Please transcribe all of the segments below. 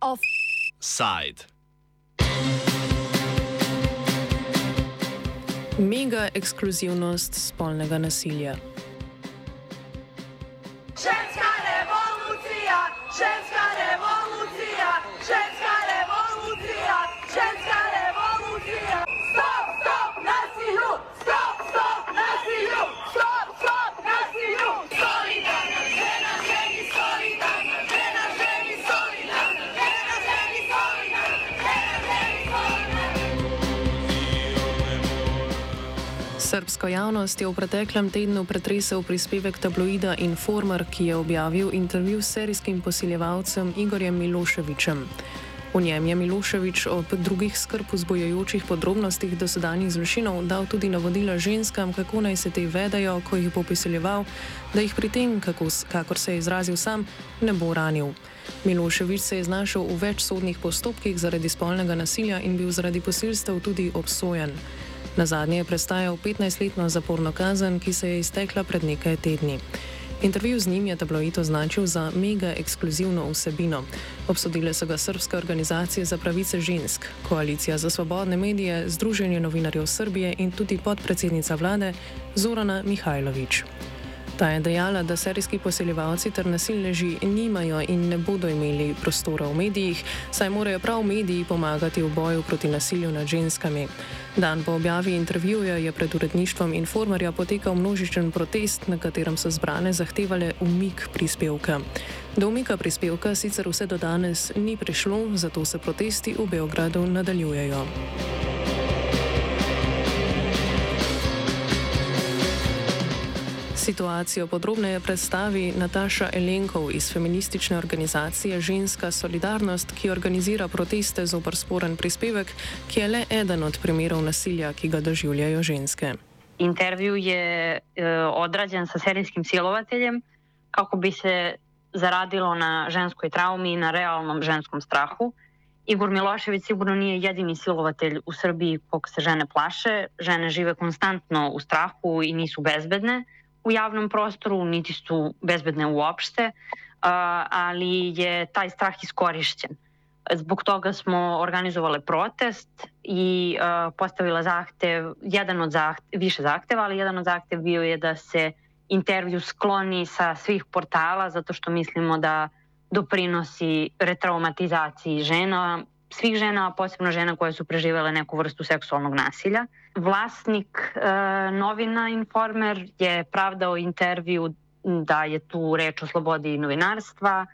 Offside. Mega ekskluzivnost spolnega nasilja. Srbsko javnost je v preteklem tednu pretresel prispevek tabloida Informer, ki je objavil intervju s serijskim posiljevalcem Igorjem Miloševičem. V njem je Miloševič ob drugih skrb vzbojajočih podrobnostih dosedanjih zločinov dal tudi navodila ženskam, kako naj se te vedajo, ko jih bo posiljeval, da jih pri tem, kako, kakor se je izrazil sam, ne bo ranil. Miloševič se je znašel v več sodnih postopkih zaradi spolnega nasilja in bil zaradi posilstev tudi obsojen. Na zadnje je prestajal 15-letno zaporno kazen, ki se je iztekla pred nekaj tedni. Intervju z njim je tabloid označil za mega ekskluzivno vsebino. Obsodile so ga srpske organizacije za pravice žensk, Koalicija za svobodne medije, Združenje novinarjev Srbije in tudi podpredsednica vlade Zorana Mihajlović. Ta je dejala, da serijski poseljevalci ter nasilneži nimajo in ne bodo imeli prostora v medijih, saj morajo prav mediji pomagati v boju proti nasilju nad ženskami. Dan po objavi intervjuja je pred uredništvom Informerja potekal množičen protest, na katerem so zbrane zahtevale umik prispevka. Do umika prispevka sicer vse do danes ni prišlo, zato se protesti v Beogradu nadaljujejo. Situacijo podrobneje predstavi Nataša Elenkov iz feministične organizacije Ženska solidarnost, ki organizira proteste zoper sporen prispevek, ki je le eden od primerov nasilja, ki ga doživljajo ženske. intervju je e, odrađen sa serijskim silovateljem kako bi se zaradilo na ženskoj traumi i na realnom ženskom strahu. Igor Milošević sigurno nije jedini silovatelj u Srbiji kog se žene plaše. Žene žive konstantno u strahu i nisu bezbedne u javnom prostoru, niti su bezbedne uopšte, ali je taj strah iskorišćen. Zbog toga smo organizovali protest i postavila zahtev, jedan od zahtev, više zahteva, ali jedan od zahtev bio je da se intervju skloni sa svih portala zato što mislimo da doprinosi retraumatizaciji žena, svih žena, a posebno žena koje su preživele neku vrstu seksualnog nasilja. Vlasnik uh, novina Informer je pravdao intervju da je tu reč o slobodi novinarstva,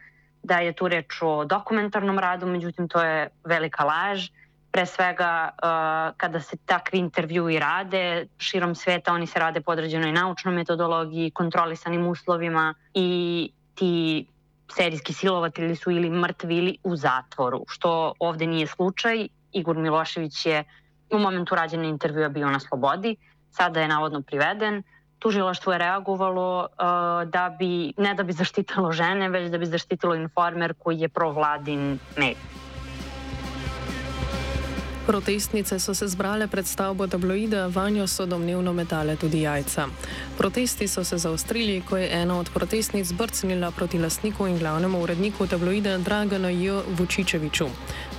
da je tu reč o dokumentarnom radu, međutim to je velika laž. Pre svega uh, kada se takvi intervjui rade širom sveta, oni se rade po određenoj naučnoj metodologiji, kontrolisanim uslovima i ti serijski silovatelji su ili mrtvi ili u zatvoru, što ovde nije slučaj. Igor Milošević je u momentu rađena intervjua bio na slobodi, sada je navodno priveden tužilaštvo je reagovalo uh, da bi, ne da bi zaštitilo žene, već da bi zaštitilo informer koji je provladin medij. Protestnice so se zbrale pred stavbo tabloida, vanjo so domnevno metale tudi jajca. Protesti so se zaostrili, ko je ena od protestnic brcnila proti lastniku in glavnemu uredniku tabloida Dragana J. Vučičeviču.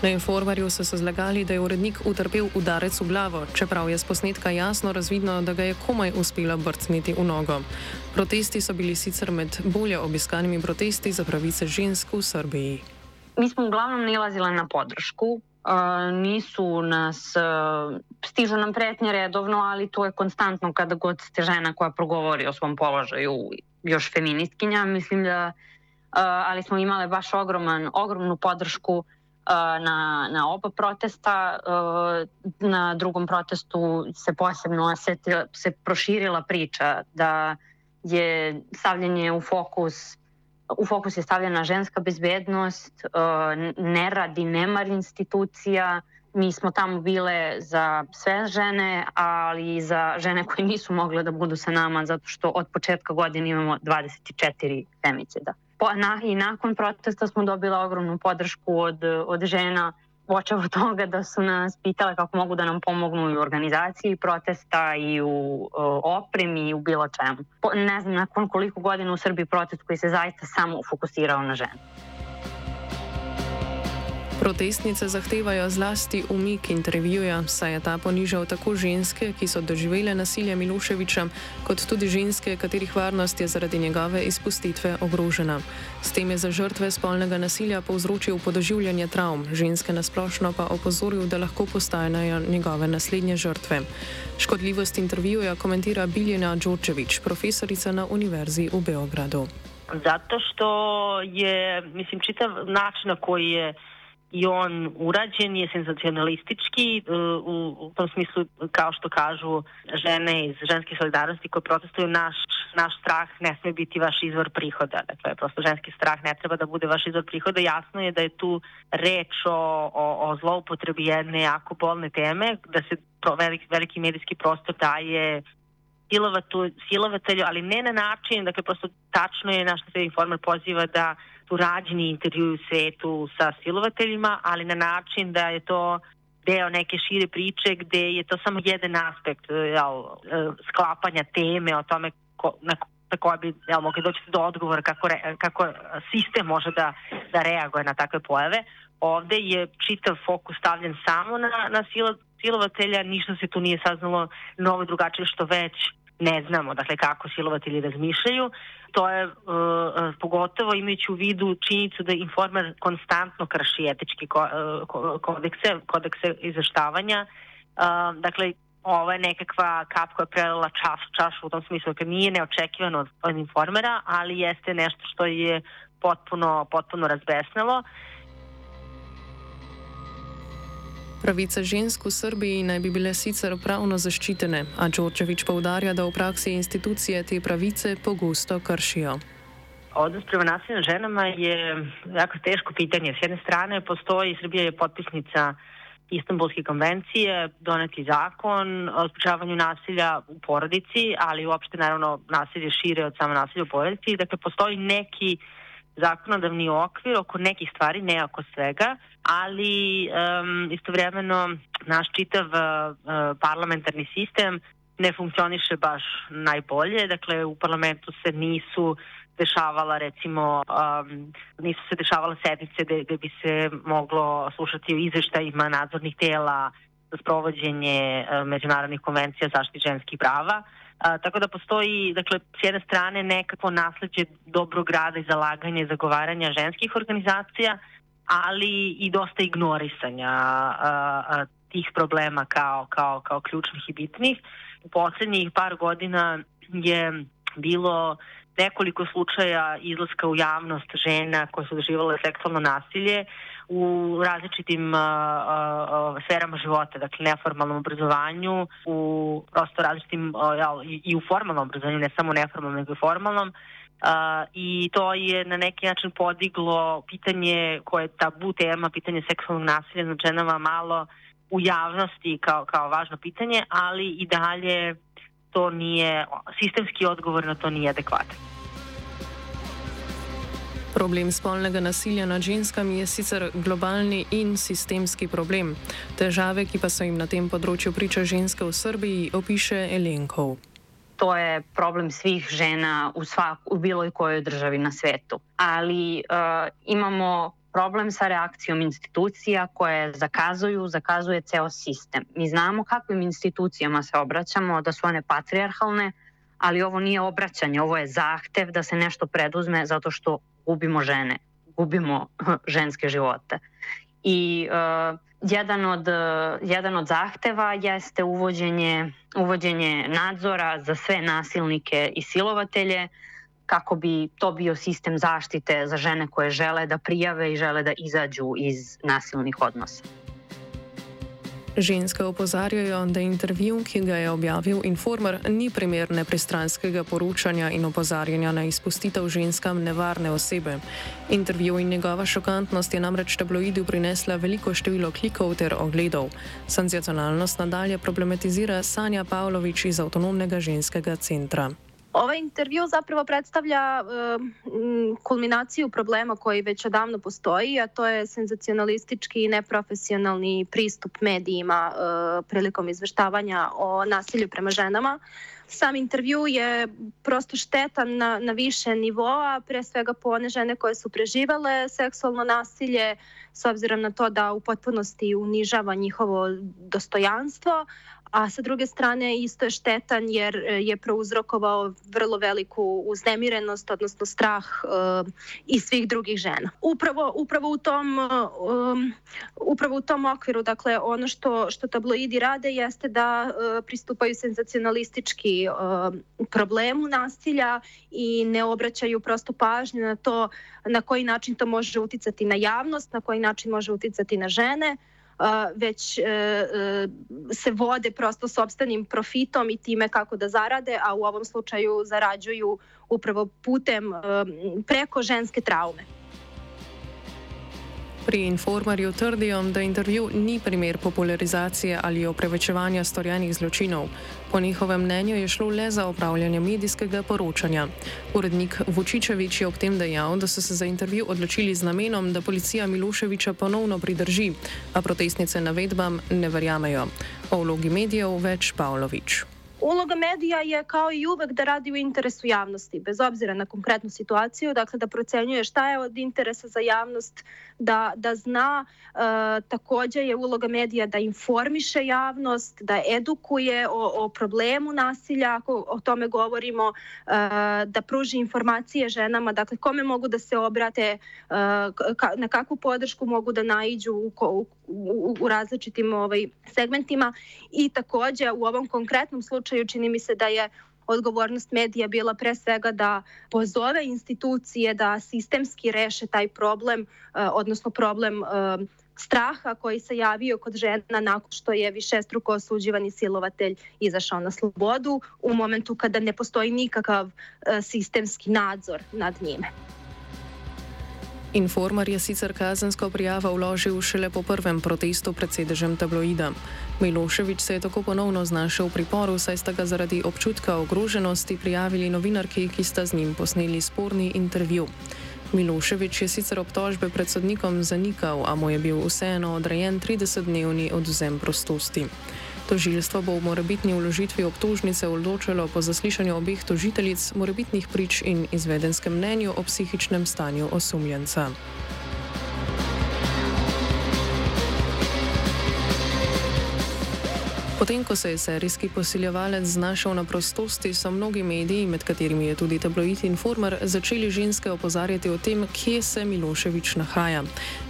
Na informarju so se zlagali, da je urednik utrpel udarec v glavo, čeprav je z posnetka jasno razvidno, da ga je komaj uspela brcniti v nogo. Protesti so bili sicer med bolje obiskanimi protesti za pravice žensk v Srbiji. Mi smo uglavnom nilazile na podršku, nisu nas, stižu nam pretnje redovno, ali to je konstantno kada god ste žena koja progovori o svom položaju, još feministkinja, mislim da, ali smo imale baš ogroman, ogromnu podršku na, na oba protesta. Na drugom protestu se posebno osetila, se proširila priča da je stavljanje u fokus u fokus je stavljena ženska bezbednost, nerad i nemar institucija. Mi smo tamo bile za sve žene, ali i za žene koje nisu mogle da budu sa nama zato što od početka godine imamo 24 femicida. Po, na, I nakon protesta smo dobila ogromnu podršku od, od žena počeo od toga da su nas pitale kako mogu da nam pomognu i u organizaciji protesta i u uh, opremi i u bilo čemu. Ne znam nakon koliko godina u Srbiji protest koji se zaista samo fokusirao na žene. Protestnice zahtevajo zlasti umik intervjuja, saj je ta ponižal tako ženske, ki so doživele nasilje Miloševiča, kot tudi ženske, katerih varnost je zaradi njegove izpustitve ogrožena. S tem je za žrtve spolnega nasilja povzročil podoživljanje travm, ženske nasplošno pa opozoril, da lahko postanejo njegove naslednje žrtve. Škodljivost intervjuja komentira Biljana Đorčevič, profesorica na Univerzi v Beogradu. Zato što je, mislim, čitav način na koji je i on urađen je senzacionalistički e, u, u tom smislu kao što kažu žene iz ženske solidarnosti koje protestuju naš, naš strah ne sme biti vaš izvor prihoda. Dakle, prosto ženski strah ne treba da bude vaš izvor prihoda. Jasno je da je tu reč o, o, o zloupotrebi jedne jako bolne teme, da se pro, veliki, veliki medijski prostor daje silovatelju, ali ne na način, dakle, prosto tačno je na što se informer poziva da rađeni intervju u svetu sa silovateljima, ali na način da je to deo neke šire priče gde je to samo jedan aspekt e, jel, e, sklapanja teme o tome ko, na, na koja bi jel, mogli doći do odgovora kako, re, kako sistem može da, da reaguje na takve pojave. Ovde je čitav fokus stavljen samo na, na silo, silovatelja, ništa se tu nije saznalo novo drugačije što već ne znamo dakle kako silovatelji razmišljaju. To je uh, pogotovo imajući u vidu činjenicu da informer konstantno krši etički ko, uh, kodekse, kodekse izveštavanja. Uh, dakle, ovo je nekakva kap koja je prelila čas, čašu u tom smislu, dakle nije neočekivano od, informera, ali jeste nešto što je potpuno, potpuno razbesnalo. Uh, Pravice žensk v Srbiji naj bi bile sicer pravno zaščitene, a Đorđević poudarja, da v praksi institucije te pravice pogosto kršijo. Odnos prema nasilju nad ženama je jako teško pitanje. S jedne strane postoji, Srbija je potpisnica Istanbulske konvencije, doneti zakon o sprečavanju nasilja u porodici, ali uopšte naravno nasilje šire od samo nasilja u porodici. Dakle, postoji neki zakonodavni okvir oko nekih stvari, ne oko svega, ali um, istovremeno naš čitav uh, parlamentarni sistem ne funkcioniše baš najbolje. Dakle, u parlamentu se nisu dešavala recimo um, nisu se dešavala sednice gde, gde bi se moglo slušati o izveštajima nadzornih tela za sprovođenje uh, međunarodnih konvencija zaštiti ženskih prava. A, tako da postoji, dakle, s jedne strane nekako nasledđe dobrog rada i zalaganja i zagovaranja ženskih organizacija, ali i dosta ignorisanja tih problema kao, kao, kao ključnih i bitnih. U poslednjih par godina je bilo nekoliko slučaja izlaska u javnost žena koje su doživale seksualno nasilje u različitim uh, uh, sferama života, dakle neformalnom obrazovanju, u prosto različitim uh, i u formalnom obrazovanju, ne samo neformalnom, nego i formalnom. Uh, I to je na neki način podiglo pitanje koje je tabu tema, pitanje seksualnog nasilja nad ženama malo u javnosti kao, kao važno pitanje, ali i dalje to nije, sistemski odgovor na to nije adekvatan. Problem spolnega nasilja nad ženskami je sicer globalni in sistemski problem. Težave, ki pa so jim na tem področju priča ženske v Srbiji, opiše Elenkov. To je problem svih žena u, svak, u bilo kojoj državi na svetu. Ali uh, imamo problem sa reakcijom institucija koje zakazuju, zakazuje ceo sistem. Mi znamo kakvim institucijama se obraćamo, da su one patrijarhalne, ali ovo nije obraćanje, ovo je zahtev da se nešto preduzme zato što gubimo žene, gubimo ženske živote. I uh, jedan, od, uh, jedan od zahteva jeste uvođenje, uvođenje nadzora za sve nasilnike i silovatelje kako bi to bio sistem zaštite za žene koje žele da prijave i žele da izađu iz nasilnih odnosa. Ženske opozarjajo, da intervju, ki ga je objavil Informer, ni primer nepristranskega poročanja in opozarjanja na izpustitev ženskam nevarne osebe. Intervju in njegova šokantnost je namreč tabloidu prinesla veliko število klikov ter ogledov. Senzacionalnost nadalje problematizira Sanja Pavlović iz avtonomnega ženskega centra. Ovaj intervju zapravo predstavlja uh, kulminaciju problema koji već odavno postoji, a to je senzacionalistički i neprofesionalni pristup medijima uh, prilikom izveštavanja o nasilju prema ženama. Sam intervju je prosto štetan na, na više nivoa, pre svega po one žene koje su preživale seksualno nasilje, s obzirom na to da u potpunosti unižava njihovo dostojanstvo, a sa druge strane isto je štetan jer e, je prouzrokovao vrlo veliku uznemirenost, odnosno strah uh, i svih drugih žena. Upravo, upravo, u tom, um, upravo u tom okviru, dakle, ono što, što tabloidi rade jeste da uh, pristupaju senzacionalistički uh, problemu nasilja i ne obraćaju prosto pažnju na to na koji način to može uticati na javnost, na koji način može uticati na žene, već e, e, se vode prosto sobstvenim profitom i time kako da zarade, a u ovom slučaju zarađuju upravo putem e, preko ženske traume. Pri informerju trdijo, da intervju ni primer popularizacije ali oprevečevanja storjenih zločinov. Po njihovem mnenju je šlo le za opravljanje medijskega poročanja. Urednik Vučičevič je ob tem dejal, da so se za intervju odločili z namenom, da policija Miloševiča ponovno pridrži, a protestnice navedbam ne verjamejo. O vlogi medijev več Pavlović. Uloga medija je kao i uvek da radi u interesu javnosti, bez obzira na konkretnu situaciju, dakle da procenjuje šta je od interesa za javnost, da, da zna e, takođe je uloga medija da informiše javnost, da edukuje o, o problemu nasilja, ako o tome govorimo, e, da pruži informacije ženama, dakle kome mogu da se obrate, e, ka, na kakvu podršku mogu da naiđu u, u, u, u različitim ovaj, segmentima i takođe u ovom konkretnom slučaju čini mi se da je odgovornost medija bila pre svega da pozove institucije da sistemski reše taj problem, eh, odnosno problem eh, straha koji se javio kod žena nakon što je višestruko osuđivani silovatelj izašao na slobodu u momentu kada ne postoji nikakav eh, sistemski nadzor nad njime. Informer je sicer kazensko prijavo vložil šele po prvem protestu pred sedežem tabloida. Miloševič se je tako ponovno znašel v priporu, saj sta ga zaradi občutka ogroženosti prijavili novinarki, ki sta z njim posneli sporni intervju. Miloševič je sicer obtožbe pred sodnikom zanikal, a mu je bil vseeno odrejen 30-dnevni odzem prostosti. Tožilstvo bo v morebitni vložitvi obtožnice odločilo po zaslišanju obeh tožiteljic, morebitnih prič in izvedenskem mnenju o psihičnem stanju osumljenca. Potem, ko se je serijski posiljevalec znašel na prostosti, so mnogi mediji, med katerimi je tudi tabloid Informer, začeli ženske opozarjati o tem, kje se Miloševič nahaja.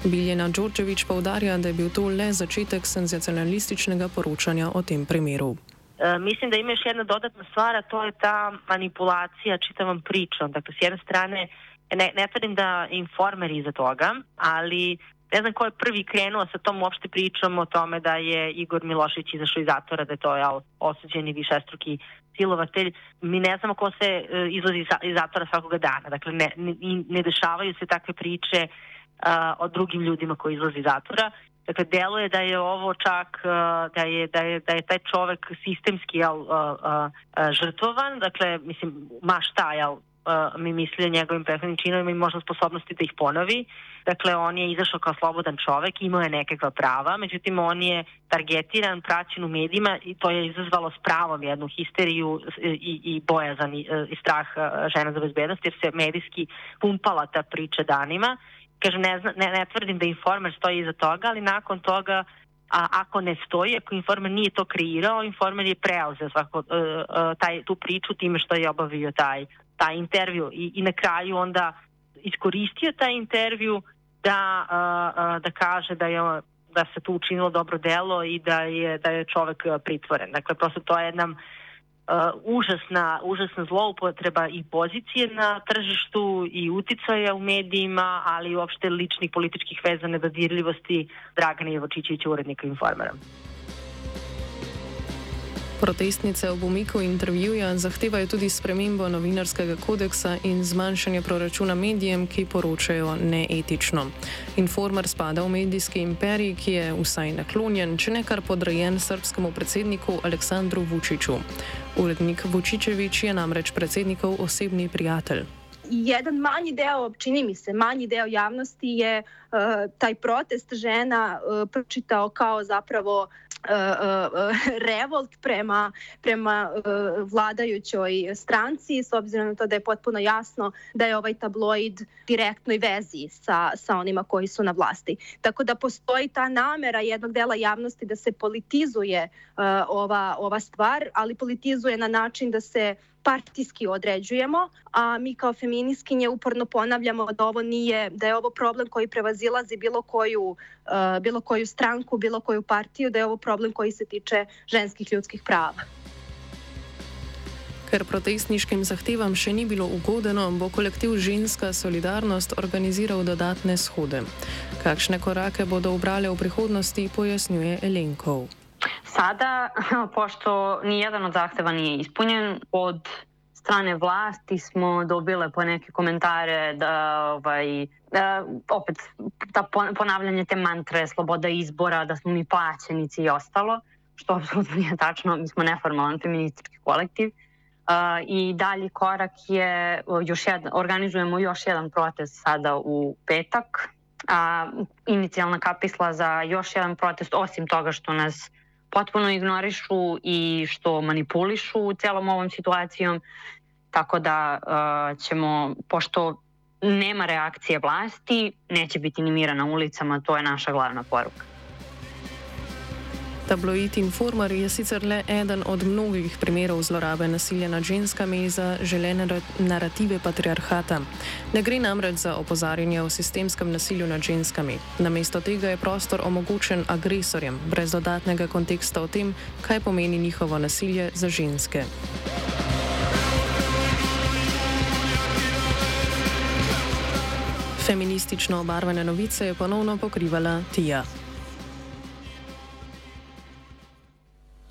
Biljena Đorđevič povdarja, da je bil to le začetek senzacionalističnega poročanja o tem primeru. E, mislim da ima još jedna dodatna stvar, a to je ta manipulacija čitavom pričom. Dakle, s jedne strane, ne, ne tvrdim da informer iza toga, ali ne znam ko je prvi krenuo sa tom uopšte pričom o tome da je Igor Milošević izašao iz zatvora, da je to ja, osuđeni višestruki silovatelj. Mi ne znamo ko se uh, izlazi iz zatvora svakoga dana. Dakle, ne, ne, ne dešavaju se takve priče uh, o drugim ljudima koji izlazi iz zatvora. Dakle, deluje da je ovo čak, uh, da je, da je, da je taj čovek sistemski jel, uh, uh, žrtvovan, dakle, mislim, ma šta, jel, mi misli o njegovim prethodnim činovima i možda sposobnosti da ih ponovi. Dakle, on je izašao kao slobodan čovek, imao je nekakva prava, međutim on je targetiran, praćen u medijima i to je izazvalo s pravom jednu histeriju i, i bojazan i, i strah žena za bezbednost jer se medijski pumpala ta priča danima. Kažem, ne, zna, ne, ne tvrdim da informer stoji iza toga, ali nakon toga a ako ne stoji, ako informer nije to kreirao, informer je preuzeo svako, uh, uh, taj, tu priču time što je obavio taj taj intervju i, i na kraju onda iskoristio taj intervju da, uh, da kaže da je da se tu učinilo dobro delo i da je, da je čovek pritvoren. Dakle, prosto to je jedna uh, užasna, užasna zloupotreba i pozicije na tržištu i uticaja u medijima, ali i uopšte ličnih političkih veza nedodirljivosti Dragana Jevočićevića, urednika Informera. Protestnice ob umiku intervjuja zahtevajo tudi spremembo novinarskega kodeksa in zmanjšanje proračuna medijem, ki poročajo neetično. Informer spada v medijski imperij, ki je vsaj naklonjen, če ne kar podrejen srpskemu predsedniku Aleksandru Vučiću. Urednik Vučićevič je namreč predsednikov osebni prijatelj. Jedan manji deo, čini mi se, manji deo javnosti je uh, taj protest žena uh, pročitao kao zapravo revolt prema, prema vladajućoj stranci, s obzirom na to da je potpuno jasno da je ovaj tabloid direktnoj vezi sa, sa onima koji su na vlasti. Tako da postoji ta namera jednog dela javnosti da se politizuje ova, ova stvar, ali politizuje na način da se partijski određujemo, a mi kao feminiskinje uporno ponavljamo da ovo nije, da je ovo problem koji prevazilazi bilo koju, uh, bilo koju stranku, bilo koju partiju, da je ovo problem koji se tiče ženskih ljudskih prava. Ker protestniškim zahtevam še ni bilo ugodeno, bo kolektiv Ženska solidarnost organiziral dodatne shode. Kakšne korake bodo obrale v prihodnosti, pojasnjuje Elenkov. Sada, pošto ni jedan od zahteva nije ispunjen, od strane vlasti smo dobile po neke komentare da, ovaj, da opet ta ponavljanje te mantre, sloboda izbora, da smo mi plaćenici i ostalo, što apsolutno nije tačno, mi smo neformalan feministički kolektiv. Uh, I dalji korak je, još jedan, organizujemo još jedan protest sada u petak, a inicijalna kapisla za još jedan protest, osim toga što nas potpuno ignorišu i što manipulišu celom ovom situacijom. Tako da uh, ćemo, pošto nema reakcije vlasti, neće biti ni mira na ulicama, to je naša glavna poruka. Tabloid Informer je sicer le eden od mnogih primerov zlorabe nasilja nad ženskami za želene narative patriarhata. Ne gre namreč za opozarjanje o sistemskem nasilju nad ženskami. Namesto tega je prostor omogočen agresorjem, brez dodatnega konteksta o tem, kaj pomeni njihovo nasilje za ženske. Feministično obarvane novice je ponovno pokrivala Tija.